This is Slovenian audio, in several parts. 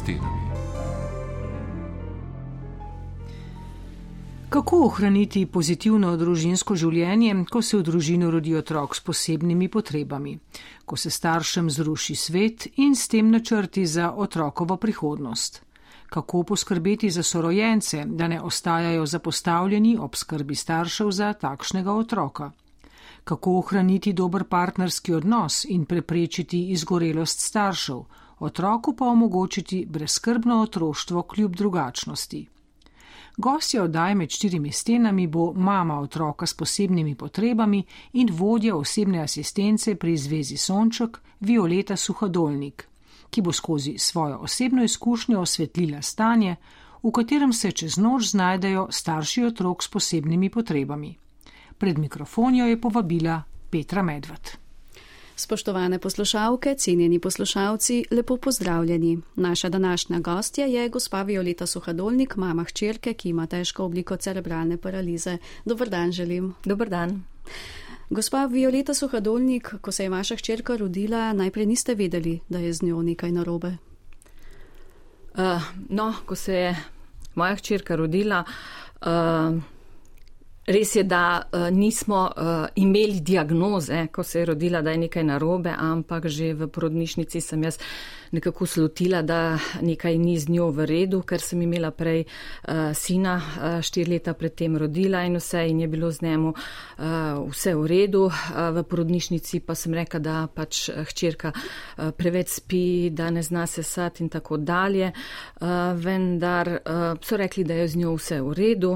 stenami. Kako ohraniti pozitivno družinsko življenje, ko se v družino rodi otrok s posebnimi potrebami, ko se staršem zruši svet in s tem načrti za otrokovo prihodnost? Kako poskrbeti za sorojence, da ne ostajajo zapostavljeni ob skrbi staršev za takšnega otroka? Kako ohraniti dober partnerski odnos in preprečiti izgorelost staršev, otroku pa omogočiti brezskrbno otroštvo kljub drugačnosti? Gostja oddaje med štirimi stenami bo mama otroka s posebnimi potrebami in vodja osebne asistence pri Zvezi Sonček Violeta Suhodolnik, ki bo skozi svojo osebno izkušnjo osvetlila stanje, v katerem se čez noč znajdejo starši otrok s posebnimi potrebami. Pred mikrofonjo je povabila Petra Medved. Spoštovane poslušalke, cenjeni poslušalci, lepo pozdravljeni. Naša današnja gostja je gospa Violeta Suhadolnik, mama hčerke, ki ima težko obliko cerebralne paralize. Dobr dan želim. Dobr dan. Gospa Violeta Suhadolnik, ko se je vaša hčerka rodila, najprej niste vedeli, da je z njo nekaj narobe. Uh, no, ko se je moja hčerka rodila, uh, Res je, da uh, nismo uh, imeli diagnoze, ko se je rodila, da je nekaj narobe, ampak že v porodnišnici sem jaz nekako slutila, da nekaj ni z njo v redu, ker sem imela prej uh, sina uh, štiri leta predtem rodila in vse in je bilo z njemu uh, vse v redu. Uh, v porodnišnici pa sem rekla, da pač hčerka uh, preveč spi, da ne zna se sad in tako dalje. Uh, vendar uh, so rekli, da je z njo vse v redu.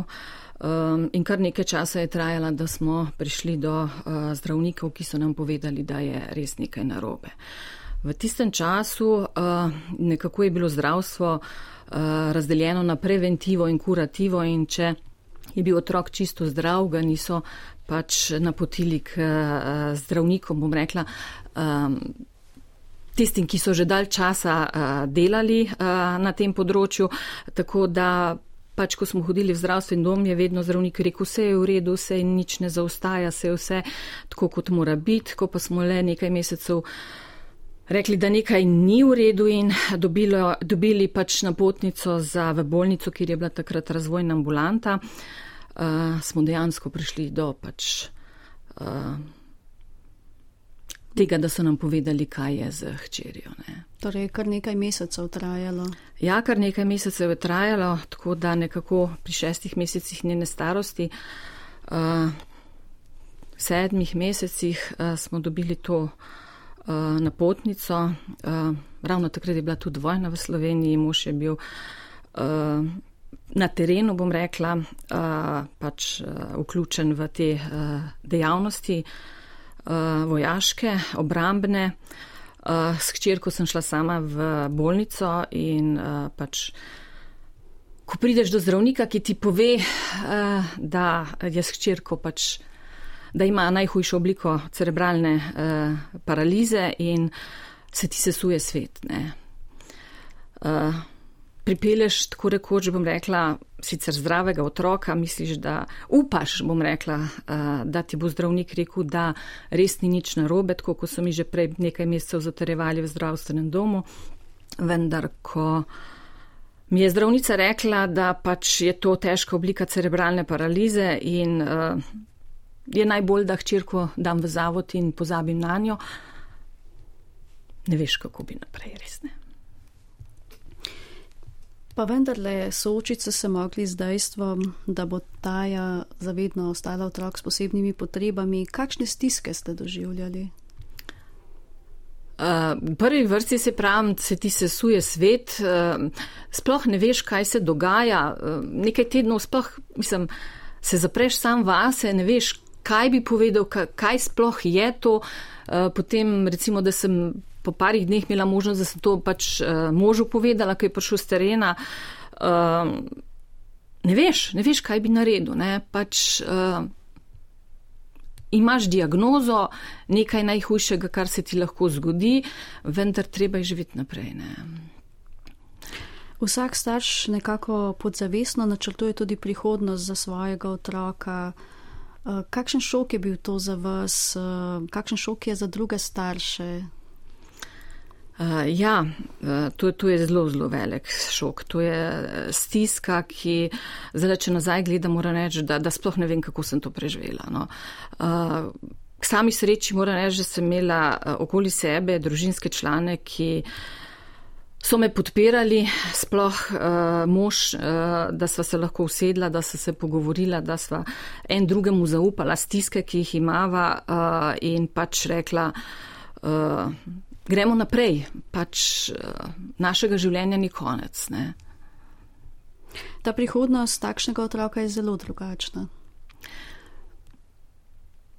Um, in kar nekaj časa je trajala, da smo prišli do uh, zdravnikov, ki so nam povedali, da je res nekaj narobe. V tistem času uh, nekako je bilo zdravstvo uh, razdeljeno na preventivo in kurativo in če je bil otrok čisto zdrav, ga niso pač napotili k uh, zdravnikom, bom rekla. Um, Tistim, ki so že dalj časa uh, delali uh, na tem področju, tako da pač, ko smo hodili v zdravstveni dom, je vedno zdravnik rekel, vse je v redu, vse je nič ne zaostaja, vse je vse tako, kot mora biti. Ko pa smo le nekaj mesecev rekli, da nekaj ni v redu in dobilo, dobili pač napotnico za v bolnico, kjer je bila takrat razvojna ambulanta, uh, smo dejansko prišli do pač. Uh, tega, da so nam povedali, kaj je z hčerjo. Ne. Torej, kar nekaj mesecev trajalo. Ja, kar nekaj mesecev je trajalo, tako da nekako pri šestih mesecih njene starosti, uh, sedmih mesecih uh, smo dobili to uh, napotnico. Uh, ravno takrat je bila tudi vojna v Sloveniji, mož je bil. Uh, Na terenu bom rekla, uh, pač uh, vključen v te uh, dejavnosti, uh, vojaške, obrambne. Uh, s hčerko sem šla sama v bolnico in uh, pač, ko prideš do zdravnika, ki ti pove, uh, da je s hčerko pač, da ima najhujšo obliko cerebralne uh, paralize in se ti sesuje svet. Uh, pripeleš, tako rekoč, bom rekla, sicer zdravega otroka, misliš, da upaš, bom rekla, eh, da ti bo zdravnik rekel, da res ni nič narobe, tako kot so mi že prej nekaj mesecev zatrjevali v zdravstvenem domu. Vendar, ko mi je zdravnica rekla, da pač je to težka oblika cerebralne paralize in uh, je najbolj, da hčerko dam v zavod in pozabim na njo, ne veš, kako bi naprej, res ne. Pa vendarle, soočiti se mogli z dejstvom, da bo taja zavedno ostala otrok s posebnimi potrebami. Kakšne stiske ste doživljali? Uh, v prvi vrsti se pravim, se ti sesuje svet, uh, sploh ne veš, kaj se dogaja. Uh, nekaj tednov sploh, mislim, se zapreš sam vase, ne veš, kaj bi povedal, kaj sploh je to. Uh, potem, recimo, da sem po parih dneh imela možnost, da sem to pač uh, možu povedala, ko je prišel z terena. Uh, ne veš, ne veš, kaj bi naredil. Ne? Pač, uh, imaš diagnozo, nekaj najhujšega, kar se ti lahko zgodi, vendar treba je živeti naprej. Ne? Vsak starš nekako podzavestno načrtuje tudi prihodnost za svojega otroka. Kakšen šok je bil to za vas, kakšen šok je za druge starše? Uh, ja, uh, to, to je zelo, zelo velik šok. To je stiska, ki zdaj, če nazaj gledam, moram reči, da, da sploh ne vem, kako sem to preživela. No. Uh, k sami sreči moram reči, da sem imela okoli sebe družinske člane, ki so me podpirali, sploh uh, mož, uh, da sva se lahko usedla, da sva se pogovorila, da sva en drugemu zaupala stiske, ki jih imava uh, in pač rekla. Uh, gremo naprej, pač uh, našega življenja ni konec. Ne. Ta prihodnost takšnega otroka je zelo drugačna.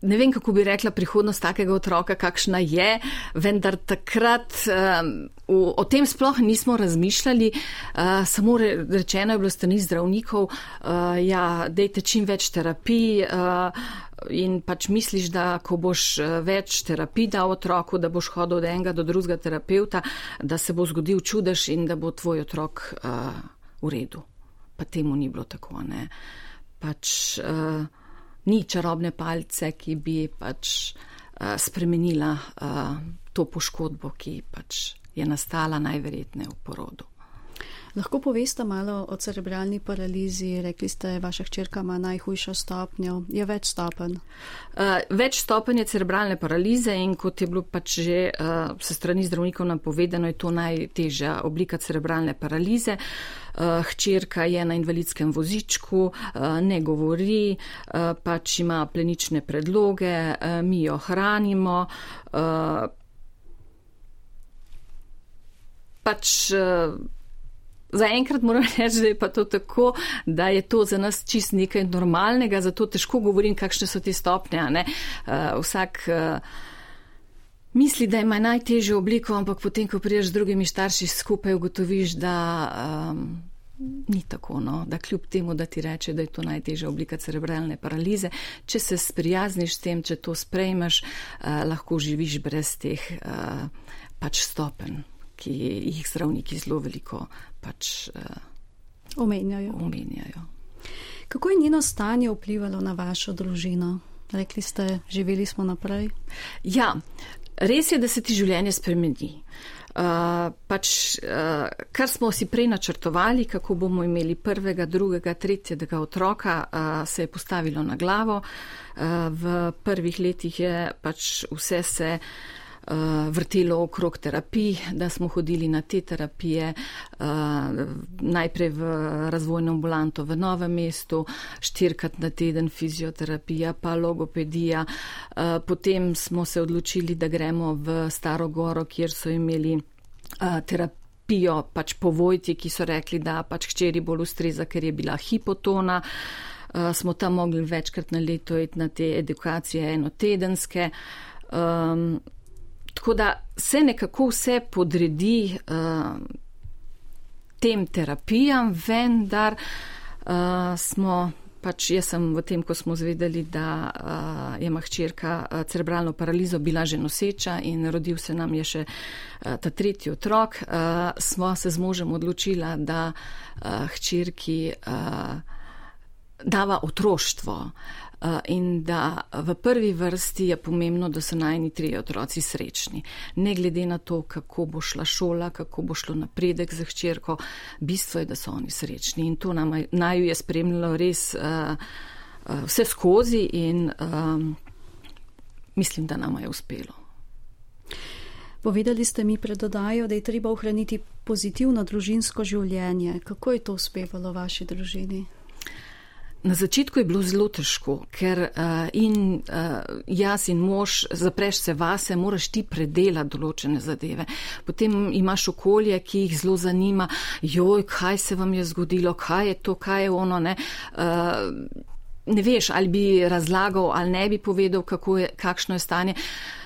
Ne vem, kako bi rekla prihodnost takega otroka, kakšna je, vendar takrat um, o, o tem sploh nismo razmišljali. Uh, samo re, rečeno je bilo strani zdravnikov, uh, ja, dejte čim več terapij. Uh, in pač misliš, da ko boš eh, več terapij dal otroku, da boš hodil od enega do drugega terapeuta, da se bo zgodil čudež in da bo tvoj otrok uh, v redu. Pa temu ni bilo tako. Ne. Pač uh, ni čarobne palce, ki bi pač uh, spremenila uh, to poškodbo, ki pač je nastala najverjetneje v porodu. Lahko poveste malo o cerebralni paralizi? Rekli ste, vaša hčerka ima najhujšo stopnjo. Je več stopenj? Uh, več stopenj je cerebralne paralize in kot je bilo pač že uh, se strani zdravnikov napovedano, je to najtežja oblika cerebralne paralize. Uh, hčerka je na invalidskem vozičku, uh, ne govori, uh, pač ima plenične predloge, uh, mi jo hranimo. Uh, pač, uh, Zaenkrat moram reči, da je pa to tako, da je to za nas čist nekaj normalnega, zato težko govorim, kakšne so te stopnje. Uh, vsak uh, misli, da ima najtežjo obliko, ampak potem, ko priješ z drugimi starši skupaj, ugotoviš, da um, ni tako, no? da kljub temu, da ti reče, da je to najtežja oblika cerebralne paralize, če se sprijazniš s tem, če to sprejmeš, uh, lahko živiš brez teh uh, pač stopenj ki jih zdravniki zelo veliko pač, uh, omenjajo. omenjajo. Kako je njeno stanje vplivalo na vašo družino? Rekli ste, živeli smo naprej. Ja, res je, da se ti življenje spremeni. Uh, pač, uh, kar smo si prej načrtovali, kako bomo imeli prvega, drugega, tretjega otroka, uh, se je postavilo na glavo. Uh, v prvih letih je pač vse se. Uh, uh, vrtelo okrog terapij, da smo hodili na te terapije, uh, najprej v razvojno ambulanto v novem mestu, štirikrat na teden fizioterapija, pa logopedija. Uh, potem smo se odločili, da gremo v Staro Goro, kjer so imeli terapijo. Pijo pač po vojti, ki so rekli, da pač hčeri bolj ustreza, ker je bila hipotona. Uh, smo tam mogli večkrat na leto iti na te edukacije enotedenske. Um, Tako da se nekako vse podredi uh, tem terapijam, vendar uh, smo. Pač jaz sem v tem, ko smo zvedeli, da uh, je mahčerka uh, cerebralno paralizo bila že noseča in rodil se nam je še uh, ta tretji otrok, uh, smo se z možem odločila, da uh, hčerki uh, dava otroštvo. Uh, in da v prvi vrsti je pomembno, da so najni tri otroci srečni. Ne glede na to, kako bo šla šola, kako bo šlo napredek za hčerko, bistvo je, da so oni srečni. In to nam naju je spremljalo res uh, uh, vse skozi in um, mislim, da nam je uspelo. Povedali ste mi predodajo, da je treba ohraniti pozitivno družinsko življenje. Kako je to uspevalo vaši družini? Na začetku je bilo zelo težko, ker uh, in uh, jaz in mož zapreš se vase, moraš ti predelati določene zadeve. Potem imaš okolje, ki jih zelo zanima, joj, kaj se vam je zgodilo, kaj je to, kaj je ono. Ne, uh, ne veš, ali bi razlagal ali ne bi povedal, je, kakšno je stanje.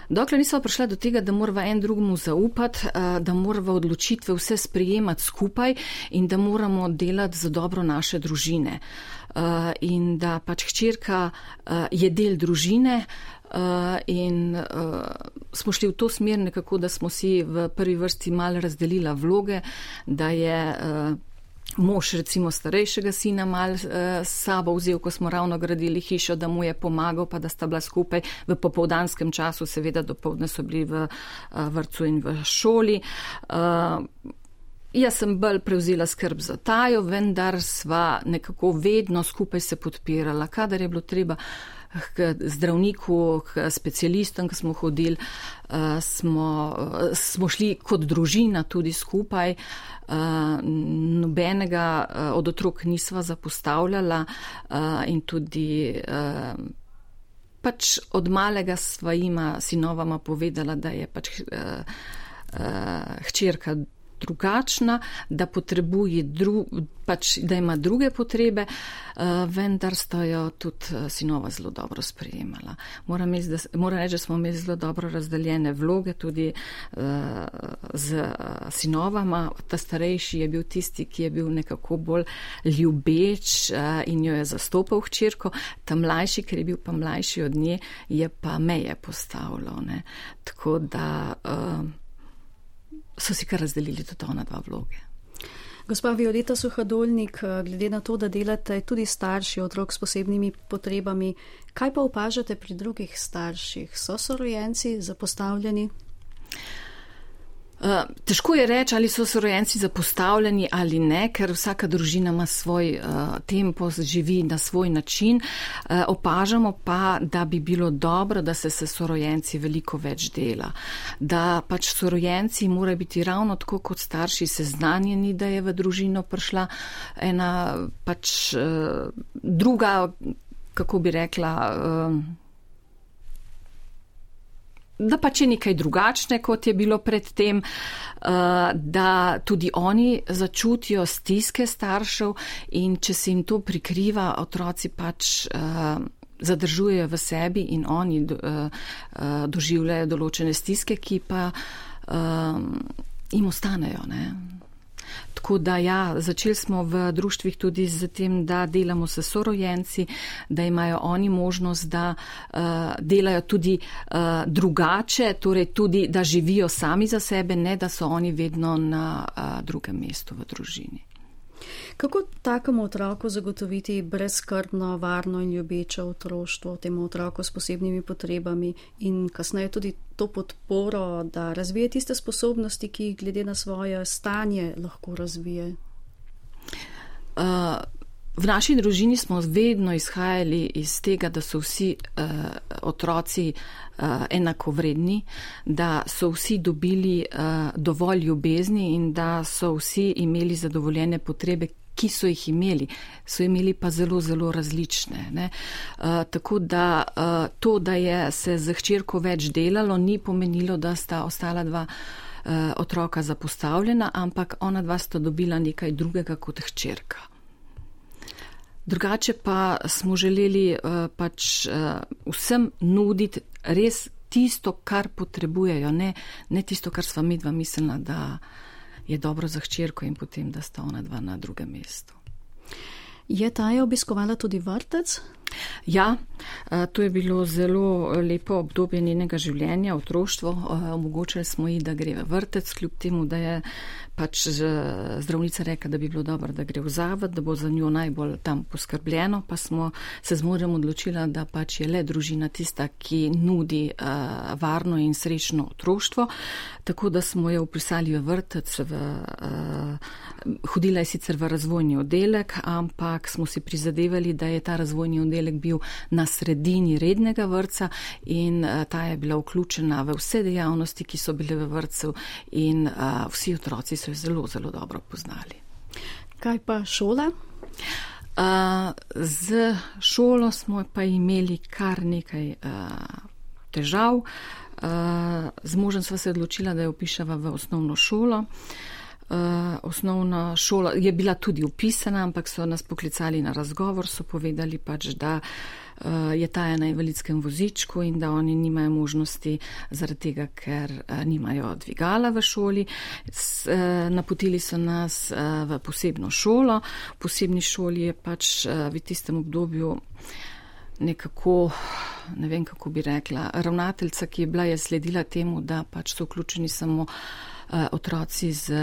Dokler nismo prišli do tega, da moramo en drugemu zaupati, da moramo odločitve vse sprijemati skupaj in da moramo delati za dobro naše družine. Eh, in da pač hčerka uh, je del družine. Uh, in uh, smo šli v to smer nekako, da smo si v prvi vrsti mal razdelila vloge, da je uh, mož recimo starejšega sina mal s uh, sabo vzel, ko smo ravno gradili hišo, da mu je pomagal, pa da sta bila skupaj v popovdanskem času, seveda dopovdne so bili v uh, vrtu in v šoli. Uh, Jaz sem bolj prevzela skrb za tajo, vendar sva nekako vedno skupaj se podpirala, kadar je bilo treba k zdravniku, k specialistom, ki smo hodili, uh, smo, uh, smo šli kot družina tudi skupaj. Uh, nobenega od otrok nisva zapostavljala in tudi pač od malega sva ima sinovama povedala, da je pač hčerka drugačna, da potrebuje, dru, pač, da ima druge potrebe, uh, vendar sta jo tudi uh, sinova zelo dobro sprejemala. Moram, iz, da, moram reči, da smo imeli zelo dobro razdeljene vloge tudi uh, z sinovama. Ta starejši je bil tisti, ki je bil nekako bolj ljubeč uh, in jo je zastopal hčerko, ta mlajši, ker je bil pa mlajši od nje, je pa meje postavljal. Ne. Tako da. Uh, so si kar razdelili tudi ona dva vloge. Gospa Violeta Suhadolnik, glede na to, da delate tudi starši otrok s posebnimi potrebami, kaj pa opažate pri drugih starših? So sorojenci zapostavljeni? Eh, težko je reči, ali so sorojenci zapostavljeni ali ne, ker vsaka družina ima svoj uh, tempo, živi na svoj način. Uh, opažamo pa, da bi bilo dobro, da se se sorojenci veliko več dela. Da pač sorojenci morajo biti ravno tako kot starši seznanjeni, da je v družino prišla ena pač uh, druga, kako bi rekla. Uh, da pač je nekaj drugačne, kot je bilo predtem, eh, da tudi oni začutijo stiske staršev in če se jim to prikriva, otroci pač eh, zadržujejo v sebi in oni eh, doživljajo določene stiske, ki pa jim ostanejo. Ne? Tako da ja, začeli smo v društvih tudi z tem, da delamo s sorojenci, da imajo oni možnost, da uh, delajo tudi uh, drugače, torej tudi, da živijo sami za sebe, ne da so oni vedno na uh, drugem mestu v družini. Kako takemu otroku zagotoviti brezkrbno, varno in ljubeče otroštvo, temu otroku s posebnimi potrebami in kasneje tudi to podporo, da razvije tiste sposobnosti, ki jih glede na svoje stanje lahko razvije? Uh, v naši družini smo vedno izhajali iz tega, da so vsi uh, otroci uh, enakovredni, da so vsi dobili uh, dovolj ljubezni in da so vsi imeli zadovoljene potrebe, ki so jih imeli, so imeli pa zelo, zelo različne. Uh, tako da uh, to, da je se z hčerko več delalo, ni pomenilo, da sta ostala dva uh, otroka zapostavljena, ampak ona dva sta dobila nekaj drugega kot hčerka. Drugače pa smo želeli uh, pač uh, vsem nuditi res tisto, kar potrebujejo, ne, ne tisto, kar sva midva mislila, da je dobro za hčerko in potem, da sta ona dva na drugem mestu. Je ta je obiskovala tudi vrtec? Ja, to je bilo zelo lepo obdobje njenega življenja, otroštvo. Omogočili smo ji, da gre v vrtec, kljub temu, da je pač zdravnica rekla, da bi bilo dobro, da gre v zavod, da bo za njo najbolj tam poskrbljeno, pa smo se zmorem odločila, da pač je le družina tista, ki nudi uh, varno in srečno otroštvo. Tako da smo jo upisali v vrtec, v, uh, hodila je sicer v razvojni oddelek, ampak smo si prizadevali, da je ta razvojni oddelek bil na sredini rednega vrca in uh, ta je bila vključena v vse dejavnosti, ki so bile v vrcu in uh, vsi otroci so jo zelo, zelo dobro poznali. Kaj pa šola? Uh, z šolo smo pa imeli kar nekaj uh, težav. Uh, z možem sva se odločila, da jo upišava v osnovno šolo. Uh, osnovna šola je bila tudi upisana, ampak so nas poklicali na razgovor, so povedali pač, da uh, je ta na invalidskem vozičku in da oni nimajo možnosti zaradi tega, ker eh, nimajo dvigala v šoli. Eh, napotili so nas v posebno šolo. V posebni šoli je pač v tistem obdobju nekako, ne vem kako bi rekla, ravnateljca, ki je bila, je sledila temu, da pač so vključeni samo otroci z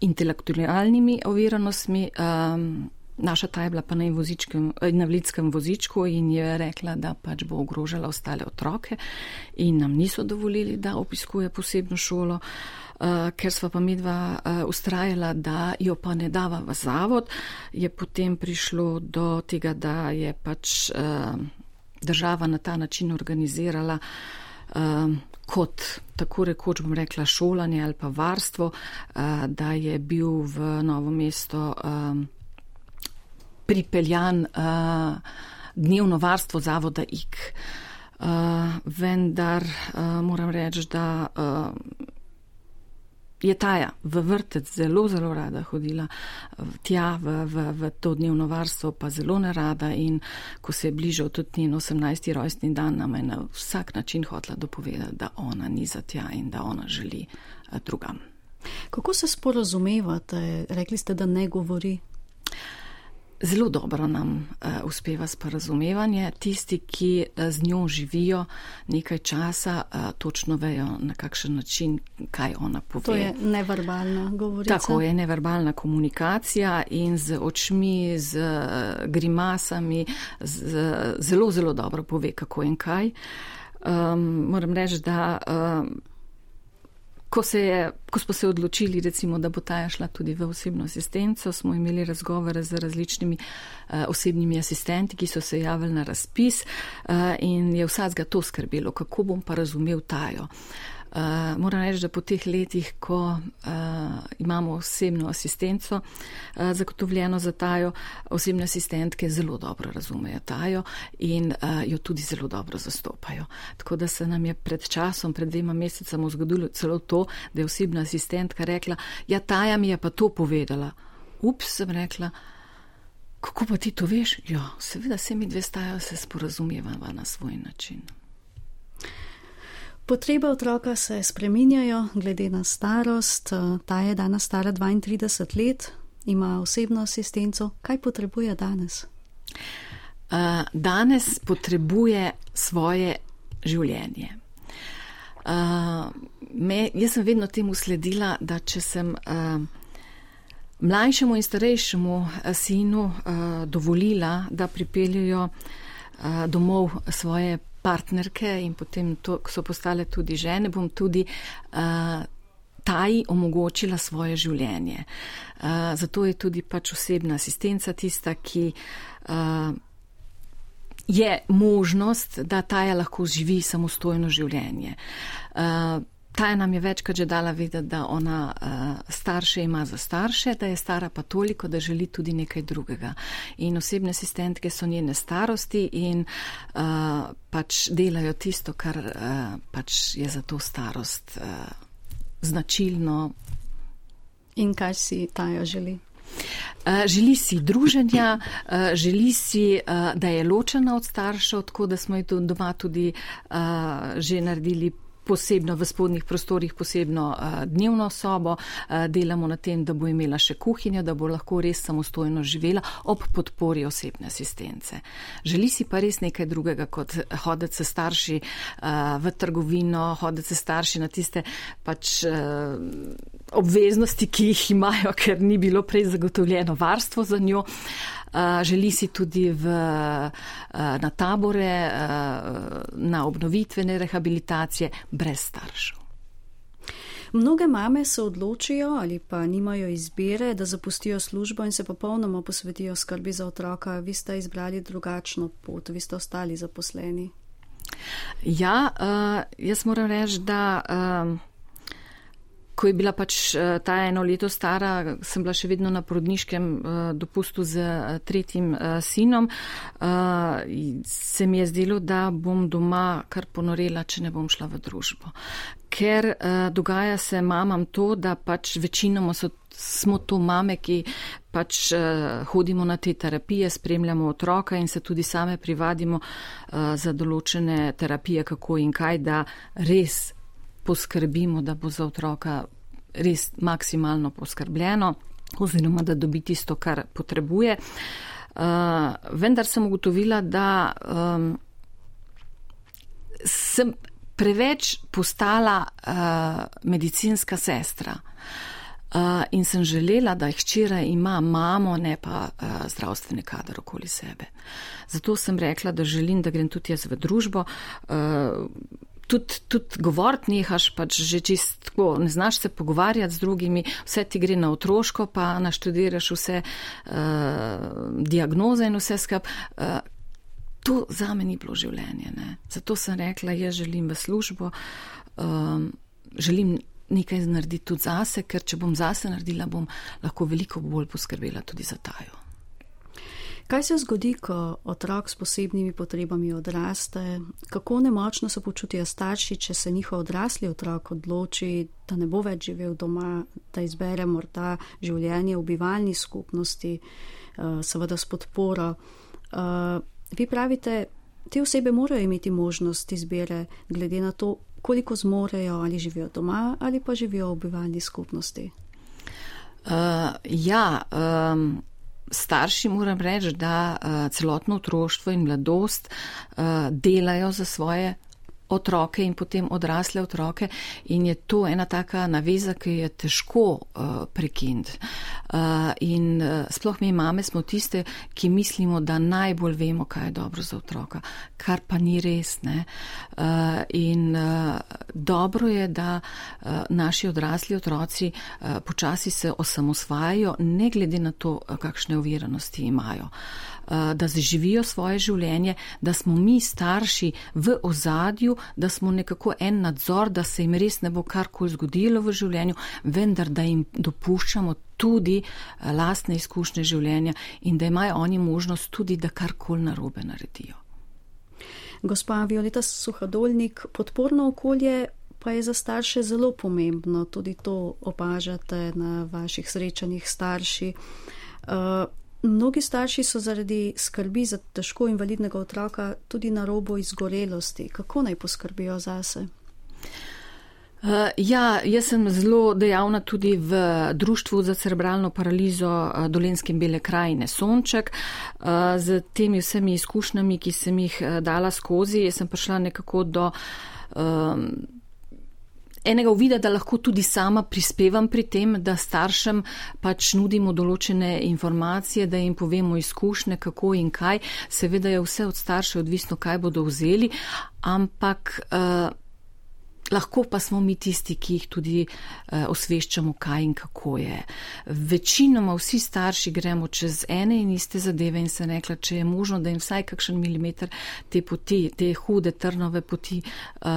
intelektualnimi oviranostmi. Um, Naša ta je bila pa na invalidskem vozičku in je rekla, da pač bo ogrožala ostale otroke in nam niso dovolili, da obiskuje posebno šolo, uh, ker sva pa medva uh, ustrajala, da jo pa ne dava v zavod, je potem prišlo do tega, da je pač uh, država na ta način organizirala uh, kot tako rekoč bom rekla šolanje ali pa varstvo, da je bil v novo mesto. Pripeljan uh, dnevno varstvo zavoda IK. Uh, vendar uh, moram reči, da uh, je Taja v vrtec zelo, zelo rada hodila tja v, v, v to dnevno varstvo, pa zelo nerada in ko se je bližal tudi njen 18. rojstni dan, nam je na vsak način hotla dopovedati, da ona ni za tja in da ona želi uh, drugam. Kako se sporozumevate? Rekli ste, da ne govori. Zelo dobro nam uh, uspeva sporazumevanje. Tisti, ki uh, z njo živijo nekaj časa, uh, točno vejo, na kakšen način, kaj ona pove. To je neverbalna govorica. Tako je neverbalna komunikacija in z očmi, z uh, grimasami, z, zelo, zelo dobro pove, kako in kaj. Um, moram reči, da. Uh, Ko, je, ko smo se odločili, recimo, da bo ta šla tudi v osebno asistenco, smo imeli razgovore z različnimi uh, osebnimi asistenti, ki so se javili na razpis uh, in je vsakega to skrbelo, kako bom pa razumel tajo. Uh, Uh, moram reči, da po teh letih, ko uh, imamo osebno asistenco uh, zagotovljeno za tajo, osebne asistentke zelo dobro razumejo tajo in uh, jo tudi zelo dobro zastopajo. Tako da se nam je pred časom, pred dvema mesecama zgodilo celo to, da je osebna asistentka rekla, ja, taja mi je pa to povedala. Ups, sem rekla. Kako pa ti to veš? Ja, seveda se mi dve stajajo, se sporazumevava na svoj način. Potrebe otroka se spreminjajo glede na starost. Ta je danes stara 32 let, ima osebno asistenco. Kaj potrebuje danes? Uh, danes potrebuje svoje življenje. Uh, me, jaz sem vedno temu sledila, da če sem uh, mlajšemu in starejšemu sinu uh, dovolila, da pripeljajo uh, domov svoje partnerke in potem to, so postale tudi žene, bom tudi uh, taj omogočila svoje življenje. Uh, zato je tudi pač osebna asistenca tista, ki uh, je možnost, da taja lahko živi samostojno življenje. Uh, Ta nam je večkrat že dala vedeti, da ona uh, starše ima za starše, da je stara pa toliko, da želi tudi nekaj drugega. In osebne asistentke so njene starosti in uh, pač delajo tisto, kar uh, pač je za to starost uh, značilno. In kaj si tajo želi? Želi si druženja, želi si, da je ločena od staršev, tako da smo ji doma tudi že naredili posebno v spodnjih prostorih, posebno uh, dnevno sobo, uh, delamo na tem, da bo imela še kuhinjo, da bo lahko res samostojno živela ob podpori osebne asistence. Želi si pa res nekaj drugega, kot hoditi se starši uh, v trgovino, hoditi se starši na tiste pač. Obveznosti, ki jih imajo, ker ni bilo prej zagotovljeno varstvo za njo. Uh, želi si tudi v, na tabore, na obnovitvene rehabilitacije brez staršev. Mnoge mame se odločijo ali pa nimajo izbire, da zapustijo službo in se popolnoma posvetijo skrbi za otroka. Vi ste izbrali drugačno pot, vi ste ostali zaposleni. Ja, uh, jaz moram reči, da. Ko je bila pač eh, ta eno leto stara, sem bila še vedno na porodniškem uh, dopustu z uh, tretjim sinom, se mi je zdelo, da bom doma kar ponorela, če ne bom šla v družbo. Ker uh, dogaja se mamam to, da pač večinoma so, smo to mame, ki pač uh, hodimo na te terapije, spremljamo otroka in se tudi same privadimo uh, za določene terapije, kako in kaj, da res poskrbimo, da bo za otroka res maksimalno poskrbljeno, oziroma da dobi tisto, kar potrebuje. Uh, vendar sem ugotovila, da um, sem preveč postala uh, medicinska sestra. Uh, in sem želela, da hčera ima mamo, ne pa uh, zdravstveni kader okoli sebe. Zato sem rekla, da želim, da grem tudi jaz v družbo. Uh, tudi, tudi govoriti nehaš, pač že čistko, ne znaš se pogovarjati z drugimi, vse ti gre na otroško, pa naštudiraš vse uh, diagnoze in vse skup. Uh, to za me ni bilo življenje. Ne. Zato sem rekla, jaz želim v službo, um, želim nekaj narediti tudi zase, ker če bom zase naredila, bom lahko veliko bolj poskrbela tudi za tajo. Kaj se zgodi, ko otrok s posebnimi potrebami odraste? Kako nemočno se počutijo starši, če se njihov odrasli otrok odloči, da ne bo več živel doma, da izbere morda življenje v bivalni skupnosti, uh, seveda s podporo? Uh, vi pravite, te osebe morajo imeti možnost izbire, glede na to, koliko zmorejo, ali živijo doma ali pa živijo v bivalni skupnosti. Uh, ja, um, starši moram reči, da uh, celotno otroštvo in mladost uh, delajo za svoje otroke in potem odrasle otroke in je to ena taka naveza, ki je težko uh, prekiniti. Uh, in uh, sploh mi mame smo tiste, ki mislimo, da najbolj vemo, kaj je dobro za otroka, kar pa ni res. Uh, in uh, dobro je, da uh, naši odrasli otroci uh, počasi se osamosvajajo, ne glede na to, kakšne oviranosti imajo. Uh, Eh, da zaživijo svoje življenje, da smo mi starši v ozadju, da smo nekako en nadzor, da se jim res ne bo karkoli zgodilo v življenju, vendar da jim dopuščamo tudi eh, lastne izkušnje življenja in da imajo oni možnost tudi, da karkoli narobe naredijo. Gospa Violeta Suhadolnik, podporno okolje pa je za starše zelo pomembno, tudi to opažate na vaših srečanjih starši. Mnogi starši so zaradi skrbi za težko invalidnega otroka tudi na robu izgorelosti. Kako naj poskrbijo zase? Uh, ja, jaz sem zelo dejavna tudi v Društvu za cerebralno paralizo uh, Dolenskim Bele krajine Sonček. Uh, z temi vsemi izkušnjami, ki sem jih dala skozi, sem prišla nekako do. Uh, enega uvida, da lahko tudi sama prispevam pri tem, da staršem pač nudimo določene informacije, da jim povemo izkušnje, kako in kaj. Seveda je vse od staršev odvisno, kaj bodo vzeli, ampak. Uh, Lahko pa smo mi tisti, ki jih tudi uh, osveščamo, kaj in kako je. Večinoma vsi starši gremo čez ene in iste zadeve in se rekla, če je možno, da jim vsaj kakšen milimeter te poti, te hude trnove poti uh,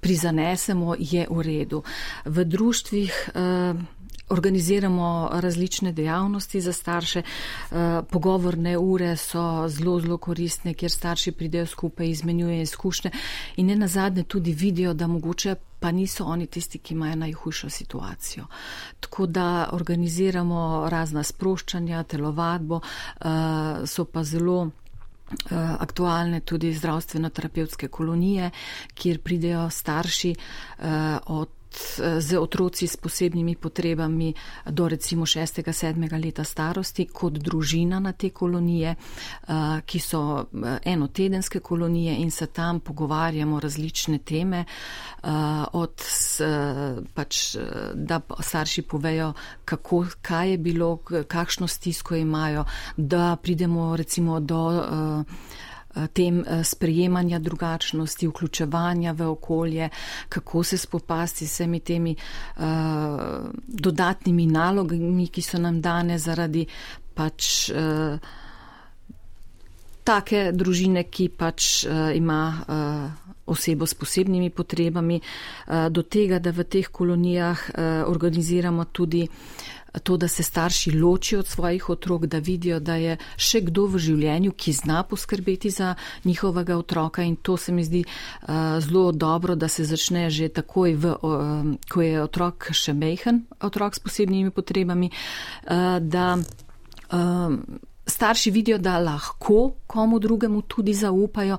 prizanesemo, je v redu. V društvih. Uh, organiziramo različne dejavnosti za starše. Eh, pogovorne ure so zelo, zelo koristne, kjer starši pridejo skupaj, izmenjujejo izkušnje in ne nazadnje tudi vidijo, da mogoče pa niso oni tisti, ki imajo najhujšo situacijo. Tako da organiziramo razna sproščanja, telovadbo, eh, so pa zelo eh, aktualne tudi zdravstveno-terapevtske kolonije, kjer pridejo starši od z otroci s posebnimi potrebami do recimo 6. 7. leta starosti kot družina na te kolonije, eh, ki so eh, enotedenske kolonije in se tam pogovarjamo različne teme, eh, od pač, da starši povejo, kako, kaj je bilo, kakšno stisko imajo, da pridemo recimo do Eh, tem eh, sprejemanja drugačnosti, vključevanja v okolje, kako se spopasti s vsemi temi uh, dodatnimi nalogami, ki so nam dane zaradi pač uh, take družine, ki pač uh, ima uh, osebo s posebnimi potrebami, do tega, da v teh kolonijah organiziramo tudi to, da se starši ločijo od svojih otrok, da vidijo, da je še kdo v življenju, ki zna poskrbeti za njihovega otroka in to se mi zdi uh, zelo dobro, da se začne že takoj, v, uh, ko je otrok še mehen, otrok s posebnimi potrebami, uh, da. Uh, Starši vidijo, da lahko komu drugemu tudi zaupajo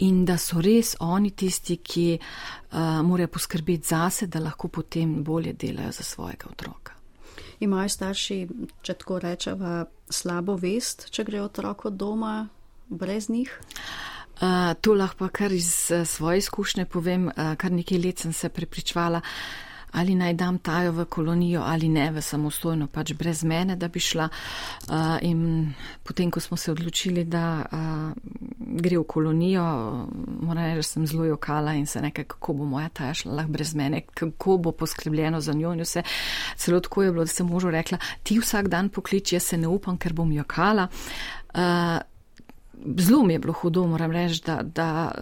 in da so res oni tisti, ki uh, morajo poskrbeti zase, da lahko potem bolje delajo za svojega otroka imajo starši, če tako rečemo, slabo vest, če gre otrok od doma brez njih? Uh, to lahko kar iz uh, svoje izkušnje povem, uh, kar nekaj let sem se prepričvala. Ali naj dam tajo v kolonijo ali ne, v samostojno, pač brez mene, da bi šla. Uh, in potem, ko smo se odločili, da uh, gre v kolonijo, moram reči, da sem zelo jokala in se nekaj, kako bo moja taja šla lahko brez mene, kako bo poskrbljeno za njo. In vse celo tako je bilo, da sem možu rekla, ti vsak dan pokliči, jaz se ne upam, ker bom jokala. Uh, zelo mi je bilo hudo, moram reči, da, da,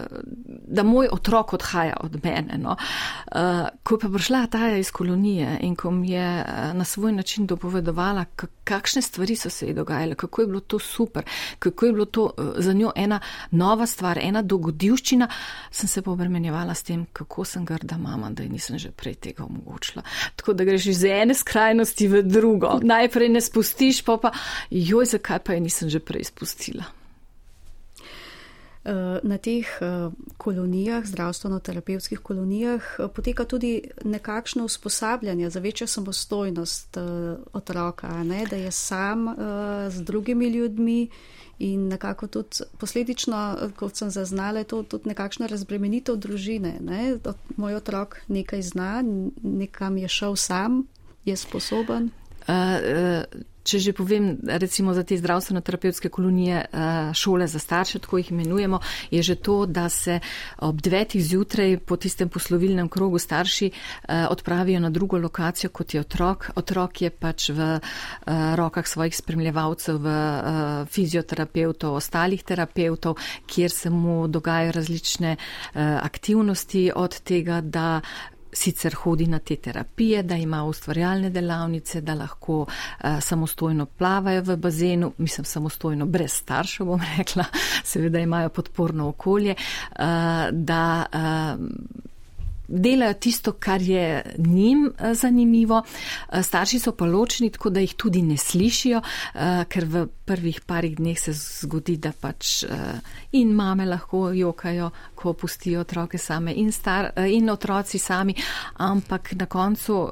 da moj otrok odhaja od mene. No. Uh, ko je pa prišla taja iz kolonije in ko mi je uh, na svoj način dopovedovala, kakšne stvari so se ji dogajale, kako je bilo to super, kako je bilo to uh, za njo ena nova stvar, ena dogodivščina, sem se pobremenjevala s tem, kako sem grda mama, da ji nisem že prej tega omogočila. Tako da greš iz ene skrajnosti v drugo. Najprej ne spustiš, pa pa joj, zakaj pa je nisem že prej spustila. Eh, na teh eh, kolonijah, zdravstveno-terapevtskih kolonijah, eh, poteka tudi nekakšno usposabljanje za večjo samostojnost otroka, ne? da je sam z drugimi ljudmi in nekako tudi posledično, kot sem zaznala, je to tudi nekakšna razbremenitev družine. Ne? Moj otrok nekaj zna, nekam je šel sam, je sposoben. Uh, uh, Če že povem, recimo za te zdravstveno-terapevtske kolonije, eh, šole za starše, tako jih imenujemo, je že to, da se ob devetih zjutraj po tistem poslovilnem krogu starši eh, odpravijo na drugo lokacijo, kot je otrok. Otrok je pač v eh, rokah svojih spremljevalcev, v fizioterapeutov, ostalih terapeutov, kjer se mu dogajajo različne aktivnosti od tega, da sicer hodi na te terapije, da ima ustvarjalne delavnice, da lahko uh, samostojno plavajo v bazenu, mislim samostojno brez staršev, bom rekla, seveda imajo podporno okolje, uh, da uh, delajo tisto, kar je njim eh, zanimivo. Eh, starši so pa ločeni, tako da jih tudi ne slišijo, eh, ker v prvih parih dneh se zgodi, da pač in mame lahko jokajo, ko pustijo otroke same in, star, in otroci sami, ampak na koncu.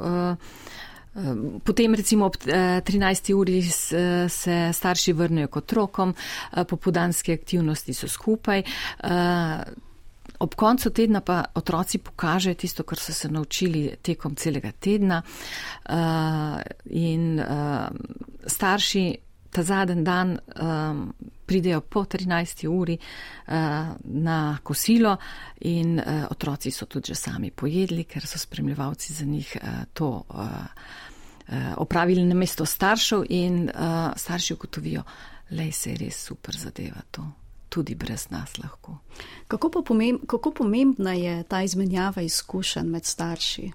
Potem recimo ob 13. uri se starši vrnejo k otrokom, popodanske aktivnosti so skupaj. Ob koncu tedna pa otroci pokažejo tisto, kar so se naučili tekom celega tedna uh, in uh, starši ta zadnji dan um, pridejo po 13. uri uh, na kosilo in uh, otroci so tudi že sami pojedli, ker so spremljevalci za njih uh, to uh, uh, opravili na mesto staršev in uh, starši ugotovijo, lej se je res super zadeva to tudi brez nas lahko. Kako, pomemb, kako pomembna je ta izmenjava izkušenj med starši?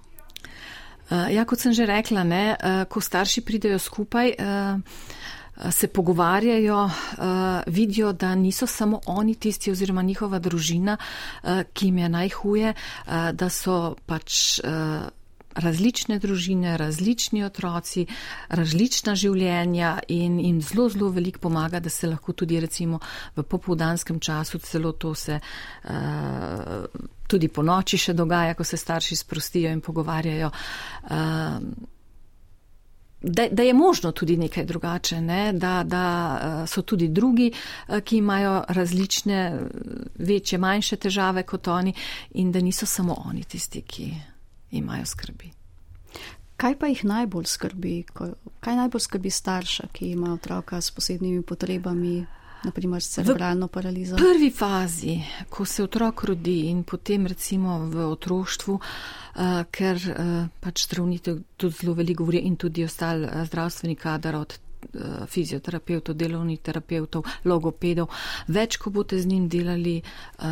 Uh, ja, kot sem že rekla, ne, uh, ko starši pridejo skupaj, uh, se pogovarjajo, vidijo, da niso samo oni tisti oziroma njihova družina, ki jim je najhuje, da so pač. Različne družine, različni otroci, različna življenja in jim zelo, zelo veliko pomaga, da se lahko tudi recimo v popoldanskem času celo to se uh, tudi po noči še dogaja, ko se starši sprostijo in pogovarjajo. Uh, Da, da je možno tudi nekaj drugače, ne? da, da so tudi drugi, ki imajo različne, večje, manjše težave kot oni in da niso samo oni tisti, ki imajo skrbi. Kaj pa jih najbolj skrbi? Kaj najbolj skrbi starša, ki ima otroka s posebnimi potrebami, naprimer s cerebralno paralizo? V prvi fazi, ko se otrok rodi in potem recimo v otroštvu, uh, ker uh, pač zdravniki tudi zelo veliko govorijo in tudi ostal uh, zdravstveni kadar od Eh, fizioterapeutov, delovnih terapeutov, logopedov. Več, ko boste z njim delali, eh,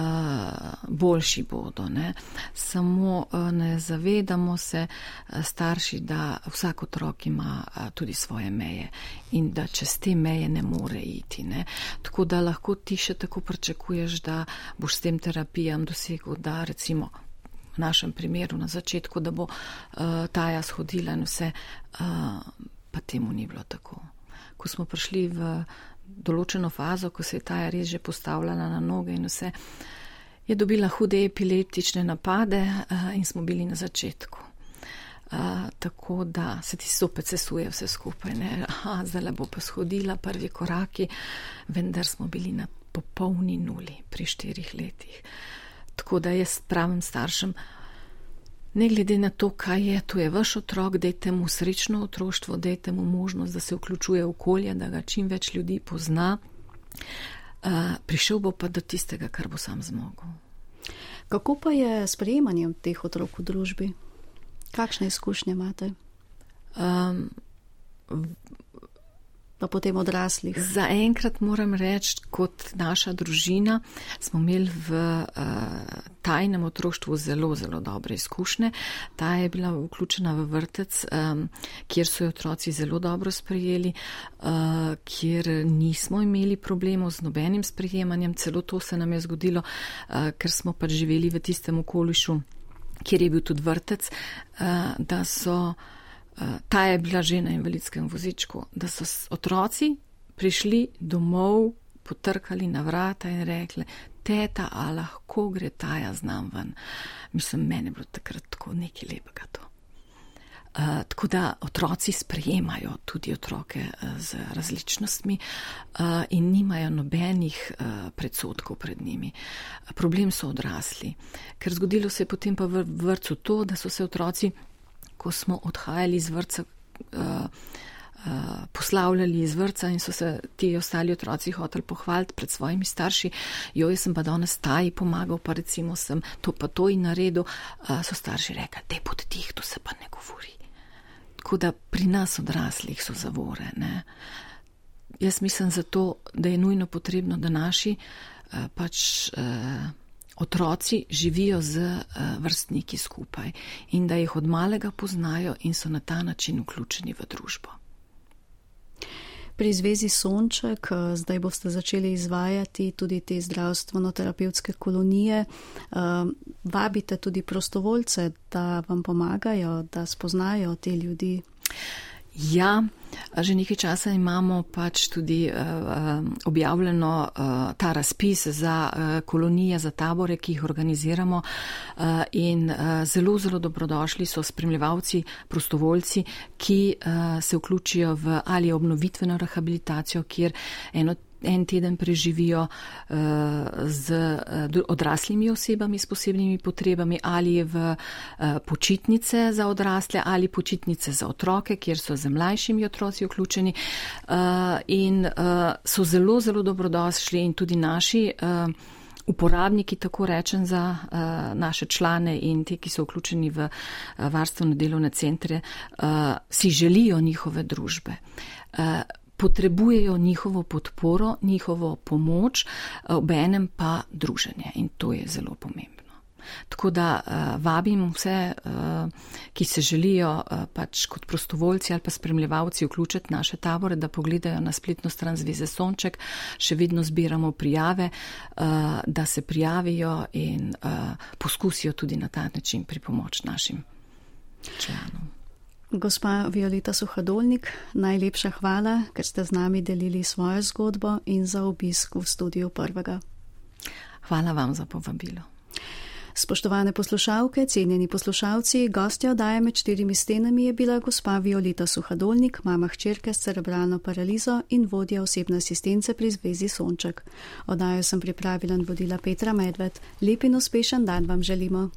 boljši bodo. Ne? Samo eh, ne zavedamo se starši, da vsak otrok ima tudi svoje meje in da čez te meje ne more iti. Ne? Tako da lahko ti še tako pričakuješ, da boš s tem terapijam dosegel, da recimo. V našem primeru na začetku, da bo uh, taja shodila in vse, uh, pa temu ni bilo tako ko smo prišli v določeno fazo, ko se je ta res že postavljala na noge in vse, je dobila hude epileptične napade uh, in smo bili na začetku. Uh, tako da se ti sopet sesuje vse skupaj, ne, aha, zdaj bo pa shodila prvi koraki, vendar smo bili na popolni nuli pri štirih letih. Tako da jaz pravim staršem, Ne glede na to, kaj je, to je vaš otrok, dajte mu srečno otroštvo, dajte mu možnost, da se vključuje v okolje, da ga čim več ljudi pozna. Uh, prišel bo pa do tistega, kar bo sam zmogel. Kako pa je s prejemanjem teh otrok v družbi? Kakšne izkušnje imate? Um, pa potem odraslih. Za enkrat moram reči, kot naša družina smo imeli v uh, tajnem otroštvu zelo, zelo dobre izkušnje. Ta je bila vključena v vrtec, um, kjer so jo otroci zelo dobro sprejeli, uh, kjer nismo imeli problemov z nobenim sprejemanjem. Celo to se nam je zgodilo, uh, ker smo pač živeli v tistem okolišu, kjer je bil tudi vrtec, uh, da so. Eh, ta je bila že na invalidskem vozičku, da so otroci prišli domov, potrkali na vrata in rekli, teta, a lahko gre taja z nam ven. Mislim, meni je bilo takrat tako nekaj lepega to. Uh, tako da otroci sprejemajo tudi otroke uh, z različnostmi uh, in nimajo nobenih uh, predsotkov pred njimi. Problem so odrasli, ker zgodilo se je potem pa v vrtu to, da so se otroci ko smo odhajali iz vrca, uh, uh, poslavljali iz vrca in so se ti ostali otroci hoteli pohvaliti pred svojimi starši, jo jaz sem pa danes taji pomagal, pa recimo sem to pa to in naredil, uh, so starši rekli, te pod tih, to se pa ne govori. Tako da pri nas odraslih so zavore. Ne? Jaz mislim zato, da je nujno potrebno, da naši uh, pač. Uh, otroci živijo z uh, vrstniki skupaj in da jih od malega poznajo in so na ta način vključeni v družbo. Pri zvezi Sonček eh, zdaj boste začeli izvajati tudi te zdravstveno-terapevtske kolonije. Eh, vabite tudi prostovoljce, da vam pomagajo, da spoznajo te ljudi. Ja, že nekaj časa imamo pač tudi uh, objavljeno uh, ta razpis za uh, kolonije, za tabore, ki jih organiziramo uh, in uh, zelo, zelo dobrodošli so spremljevalci, prostovoljci, ki uh, se vključijo v ali obnovitveno rehabilitacijo, kjer eno en teden preživijo uh, z uh, odraslimi osebami s posebnimi potrebami ali v uh, počitnice za odrasle ali počitnice za otroke, kjer so z mlajšimi otroci vključeni uh, in so zelo, zelo dobrodošli in tudi naši. Uporabniki, tako rečem, za uh, naše člane in te, ki so vključeni v uh, varstvene delovne centre, uh, si želijo njihove družbe. Uh, potrebujejo njihovo podporo, njihovo pomoč, ob enem pa druženje in to je zelo pomembno. Tako da uh, vabim vse, uh, ki se želijo uh, pač kot prostovoljci ali pa spremljevalci vključiti naše tabore, da pogledajo na spletno stran Zveze Sonček. Še vedno zbiramo prijave, uh, da se prijavijo in uh, poskusijo tudi na ta način pripomoč našim članom. Gospa Violeta Suhadolnik, najlepša hvala, ker ste z nami delili svojo zgodbo in za obisk v studiu prvega. Hvala vam za povabilo. Spoštovane poslušalke, cenjeni poslušalci, gostja oddaje med štirimi stenami je bila gospa Violeta Suhadolnik, mama hčerke s cerebralno paralizo in vodja osebne asistence pri Zvezi Sonček. Oddajo sem pripravila in vodila Petra Medved. Lep in uspešen dan vam želimo.